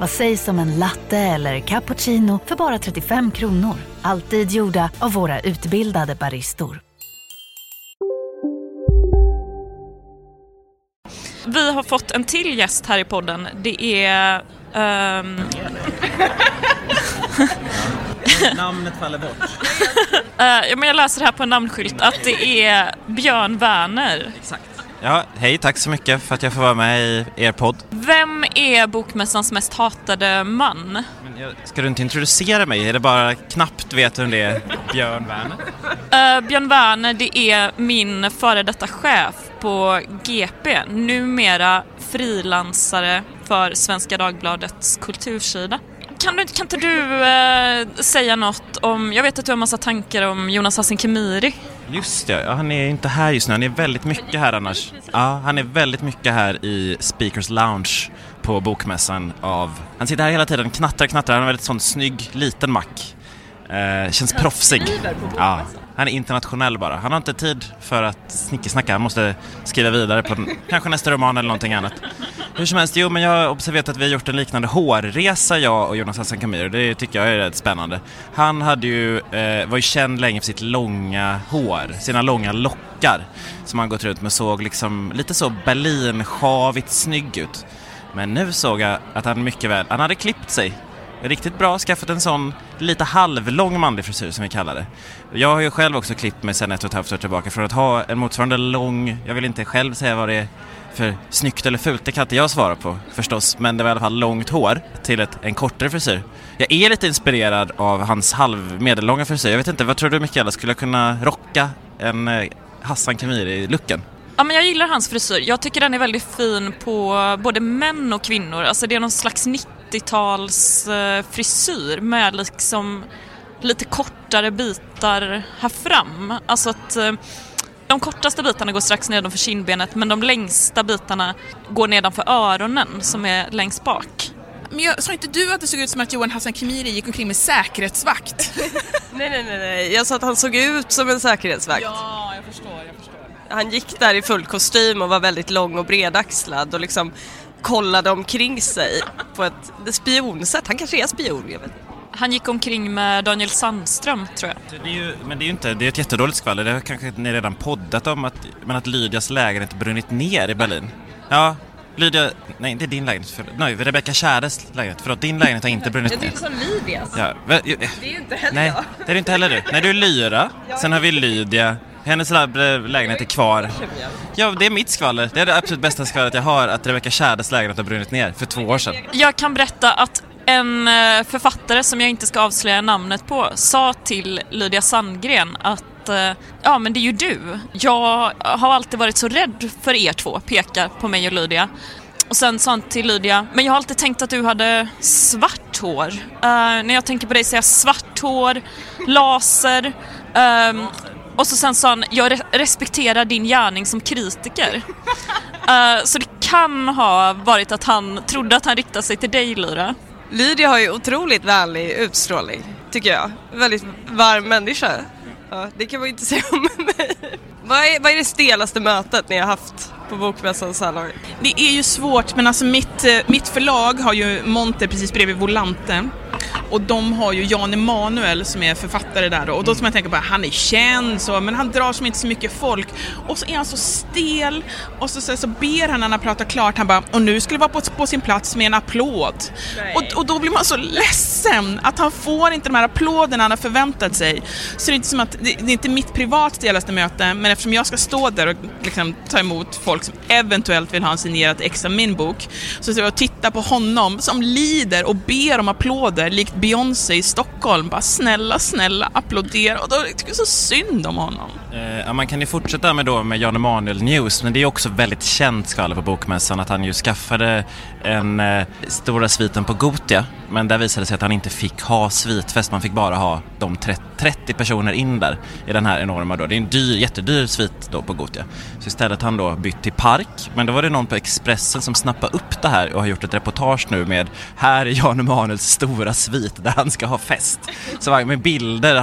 Vad sägs om en latte eller cappuccino för bara 35 kronor? Alltid gjorda av våra utbildade baristor. Vi har fått en till gäst här i podden. Det är... ehm, Namnet faller bort. eh, ja, men jag läser här på en namnskylt att det är Björn Werner. Ja, hej, tack så mycket för att jag får vara med i er podd. Vem är Bokmässans mest hatade man? Men jag, ska du inte introducera mig? Är det bara knappt vet vem det är? Björn Werner? Eh, Björn Werner, det är min före detta chef på GP, numera frilansare för Svenska Dagbladets kultursida. Kan, du, kan inte du eh, säga något om, jag vet att du har massa tankar om Jonas Hassan Khemiri. Just det, ja, han är inte här just nu. Han är väldigt mycket här annars. Ja, han är väldigt mycket här i Speakers Lounge på Bokmässan av... Han sitter här hela tiden, knattrar, knattrar. Han har väldigt sån snygg, liten mack. Eh, känns proffsig. Ja, han är internationell bara. Han har inte tid för att snickesnacka. Han måste skriva vidare på kanske nästa roman eller någonting annat. Hur som helst, jo men jag har observerat att vi har gjort en liknande hårresa jag och Jonas Hassan och Det tycker jag är rätt spännande. Han hade ju, eh, var ju känd länge för sitt långa hår, sina långa lockar som han gått runt med såg liksom lite så Berlinsjavigt snygg ut. Men nu såg jag att han mycket väl, han hade klippt sig riktigt bra, skaffat en sån lite halvlång manlig frisyr som vi kallar det. Jag har ju själv också klippt mig sedan ett och ett halvt år tillbaka för att ha en motsvarande lång, jag vill inte själv säga vad det är för snyggt eller fult, det kan inte jag svara på förstås, men det var i alla fall långt hår till ett, en kortare frisyr. Jag är lite inspirerad av hans halv medellånga frisyr. Jag vet inte, vad tror du Mikaela, skulle jag kunna rocka en eh, Hassan Khemiri-looken? Ja, men jag gillar hans frisyr. Jag tycker den är väldigt fin på både män och kvinnor. Alltså det är någon slags 90-tals eh, frisyr med liksom lite kortare bitar här fram. Alltså att eh, de kortaste bitarna går strax nedanför kindbenet men de längsta bitarna går nedanför öronen som är längst bak. Men jag, sa inte du att det såg ut som att Johan Hassan Khemiri gick omkring med säkerhetsvakt? Nej, nej, nej, nej. Jag sa att han såg ut som en säkerhetsvakt. ja, jag förstår, jag förstår. Han gick där i full kostym och var väldigt lång och bredaxlad och liksom kollade omkring sig på ett spionsätt. Han kanske är spion, jag vet inte. Han gick omkring med Daniel Sandström tror jag. Det är ju, men det är ju inte, det är ett jättedåligt skvaller. Det har kanske ni redan poddat om att, men att Lydias lägenhet brunnit ner i Berlin. Ja, Lydia, nej inte din lägenhet, för, nej Rebecca Kärres lägenhet, förlåt din lägenhet har inte brunnit ner. som Lydias. Ja, väl, ju- Det är ju inte heller nej, jag. det är det inte heller du. Nej, du är Lyra, sen har vi Lydia, hennes lä- lägenhet är kvar. Ja, det är mitt skvaller. Det är det absolut bästa skvallret jag har, att Rebecca Kärres lägenhet har brunnit ner för två år sedan. Jag kan berätta att en eh, författare som jag inte ska avslöja namnet på sa till Lydia Sandgren att eh, ja men det är ju du. Jag har alltid varit så rädd för er två, pekar på mig och Lydia. Och sen sa han till Lydia, men jag har alltid tänkt att du hade svart hår. Uh, när jag tänker på dig säger jag svart hår, laser. Um, och så sen sa han, jag re- respekterar din gärning som kritiker. Uh, så det kan ha varit att han trodde att han riktade sig till dig Lyra. Lydia har ju otroligt vänlig utstrålning, tycker jag. Väldigt varm människa. Ja, det kan man ju inte säga om mig. Vad är, vad är det stelaste mötet ni har haft på Bokmässan så här långt? Det är ju svårt, men alltså mitt, eh, mitt förlag har ju Monter precis bredvid Volante. Och de har ju Jan Emanuel som är författare där då. och då ska man tänka på att han är känd så, men han drar som inte så mycket folk. Och så är han så stel och så, så, så ber han när han pratar klart, han bara och nu skulle vara på, på sin plats med en applåd. Och, och då blir man så ledsen att han får inte de här applåderna han har förväntat sig. Så det är inte som att, det, det är inte mitt privat stelaste möte, men eftersom jag ska stå där och liksom ta emot folk som eventuellt vill ha en signerat ex av min bok, så står jag och tittar på honom som lider och ber om applåder likt Beyoncé i Stockholm bara snälla, snälla applådera och då tycker jag så synd om honom. Eh, man kan ju fortsätta med, då med Jan Emanuel News, men det är också väldigt känt skala på Bokmässan att han ju skaffade en eh, stora sviten på Gotia, men där visade det sig att han inte fick ha svitfest, man fick bara ha de 30, personer in där i den här enorma då. Det är en dyr, jättedyr svit då på Gotia. Så istället har han då bytt till Park, men då var det någon på Expressen som snappade upp det här och har gjort ett reportage nu med här är Jan Emanuels stora svit där han ska ha fest. Så med bilder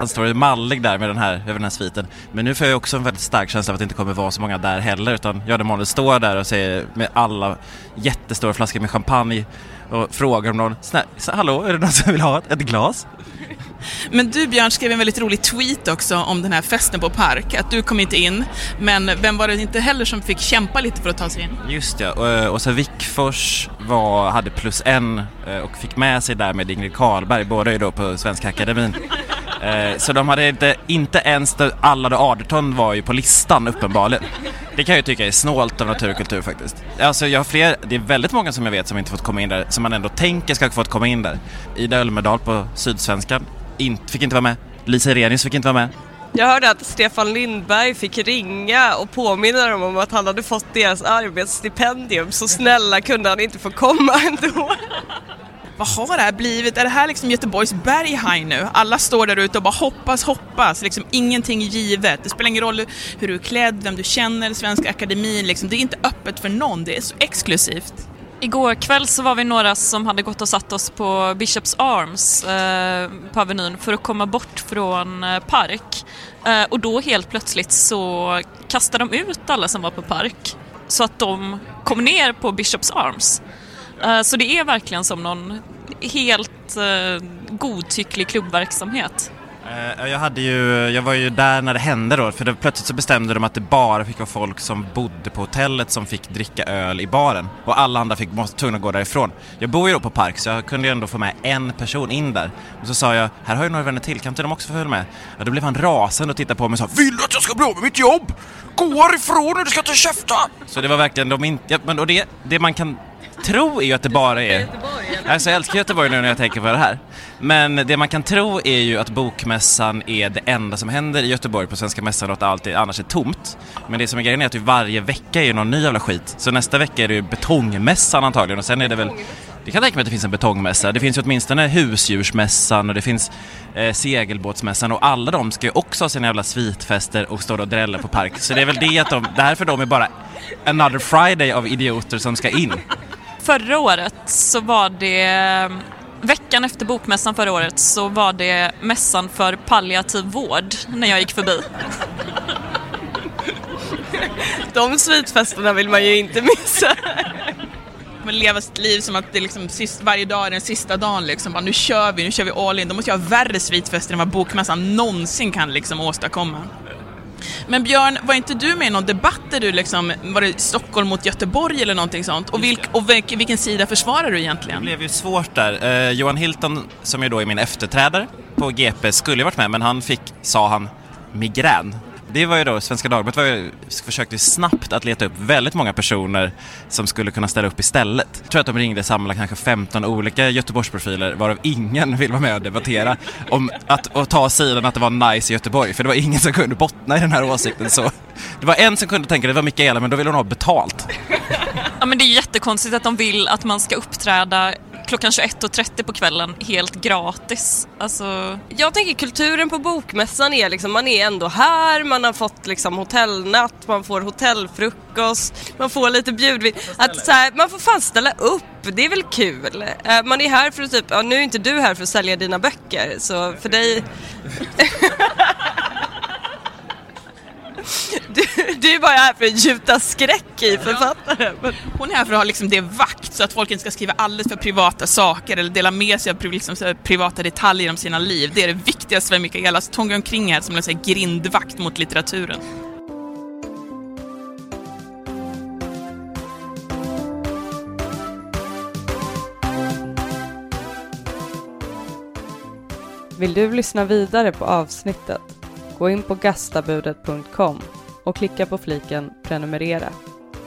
Han står mallig där med den här, över den här sviten. Men nu får jag också en väldigt stark känsla av att det inte kommer vara så många där heller utan Jan Emanuel står där och säger med alla jättestora flaskor med champagne och frågar om någon, hallå, är det någon som vill ha ett, ett glas? Men du Björn skrev en väldigt rolig tweet också om den här festen på Park, att du kom inte in, men vem var det inte heller som fick kämpa lite för att ta sig in? Just ja, och, eh, och så Wickfors var, hade plus en eh, och fick med sig där med Ingrid Karlberg, båda är då på Svenska Akademin. Eh, så de hade inte, inte ens Allard Aderton var ju på listan uppenbarligen. Det kan jag ju tycka är snålt av natur och kultur faktiskt. Alltså jag har fler, det är väldigt många som jag vet som inte fått komma in där, som man ändå tänker ska fått komma in där. Ida Ölmedal på Sydsvenskan in, fick inte vara med. Lisa Renius fick inte vara med. Jag hörde att Stefan Lindberg fick ringa och påminna dem om att han hade fått deras arbetsstipendium, så snälla kunde han inte få komma ändå. Vad har det här blivit? Är det här liksom Göteborgs berghain nu? Alla står där ute och bara hoppas, hoppas, liksom ingenting givet. Det spelar ingen roll hur du är klädd, vem du känner, Svenska Akademin, liksom. det är inte öppet för någon, det är så exklusivt. Igår kväll så var vi några som hade gått och satt oss på Bishops Arms eh, på Avenyn för att komma bort från eh, Park. Eh, och då helt plötsligt så kastade de ut alla som var på Park så att de kom ner på Bishops Arms. Eh, så det är verkligen som någon helt eh, godtycklig klubbverksamhet. Eh, jag, hade ju, jag var ju där när det hände då, för då plötsligt så bestämde de att det bara fick vara folk som bodde på hotellet som fick dricka öl i baren. Och alla andra fick, måste tvungna gå därifrån. Jag bor ju då på Park så jag kunde ju ändå få med en person in där. Och så sa jag, här har jag några vänner till, kan inte de också få följa med? Ja, då blev han rasande och tittade på mig och sa, vill du att jag ska bli av med mitt jobb? Gå härifrån nu, du ska inte käfta! Så det var verkligen, de inte, ja, men och det, det man kan tro är ju att det bara är... Alltså jag älskar Göteborg nu när jag tänker på det här. Men det man kan tro är ju att bokmässan är det enda som händer i Göteborg på Svenska Mässan och att allt annars är tomt. Men det som är grejen är att varje vecka är någon ny jävla skit. Så nästa vecka är det ju betongmässan antagligen och sen är det väl det kan tänka mig att det finns en betongmässa. Det finns ju åtminstone husdjursmässan och det finns eh, segelbåtsmässan och alla de ska ju också ha sina jävla svitfester och stå och drälla på park. Så det är väl det att de, det här för dem är bara another Friday av idioter som ska in. Förra året så var det Veckan efter bokmässan förra året så var det mässan för palliativ vård när jag gick förbi. De svitfesterna vill man ju inte missa. Men leva sitt liv som att det liksom sist, varje dag är den sista dagen liksom. Bara, nu kör vi, nu kör vi all in. Då måste jag ha värre svitfester än vad bokmässan någonsin kan liksom åstadkomma. Men Björn, var inte du med i någon debatt där du liksom, var det Stockholm mot Göteborg eller någonting sånt? Och, vilk, och vilk, vilken sida försvarar du egentligen? Det blev ju svårt där. Eh, Johan Hilton, som ju då är min efterträdare på GP, skulle ju varit med, men han fick, sa han, migrän det var ju då, Svenska Dagbladet var ju, försökte snabbt att leta upp väldigt många personer som skulle kunna ställa upp istället. Jag tror att de ringde sammanlagt kanske 15 olika Göteborgsprofiler varav ingen vill vara med och debattera om att och ta sidan att det var nice i Göteborg för det var ingen som kunde bottna i den här åsikten så. Det var en som kunde tänka det var Mikaela men då ville hon ha betalt. Ja men det är jättekonstigt att de vill att man ska uppträda klockan 21.30 på kvällen helt gratis. Alltså... Jag tänker kulturen på bokmässan är liksom, man är ändå här, man har fått liksom hotellnatt, man får hotellfrukost, man får lite bjudvin. Att så här, man får fan ställa upp, det är väl kul. Eh, Man är här för att typ, ja nu är inte du här för att sälja dina böcker, så för dig Du, du är bara här för att gjuta skräck i författaren. Men... Hon är här för att ha liksom det vakt så att folk inte ska skriva alldeles för privata saker eller dela med sig av liksom privata detaljer om sina liv. Det är det viktigaste för Mikaela. Så hon går omkring här som en här grindvakt mot litteraturen. Vill du lyssna vidare på avsnittet? Gå in på gastabudet.com och klicka på fliken prenumerera.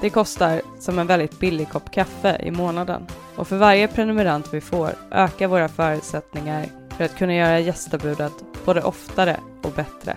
Det kostar som en väldigt billig kopp kaffe i månaden och för varje prenumerant vi får ökar våra förutsättningar för att kunna göra gästabudet både oftare och bättre.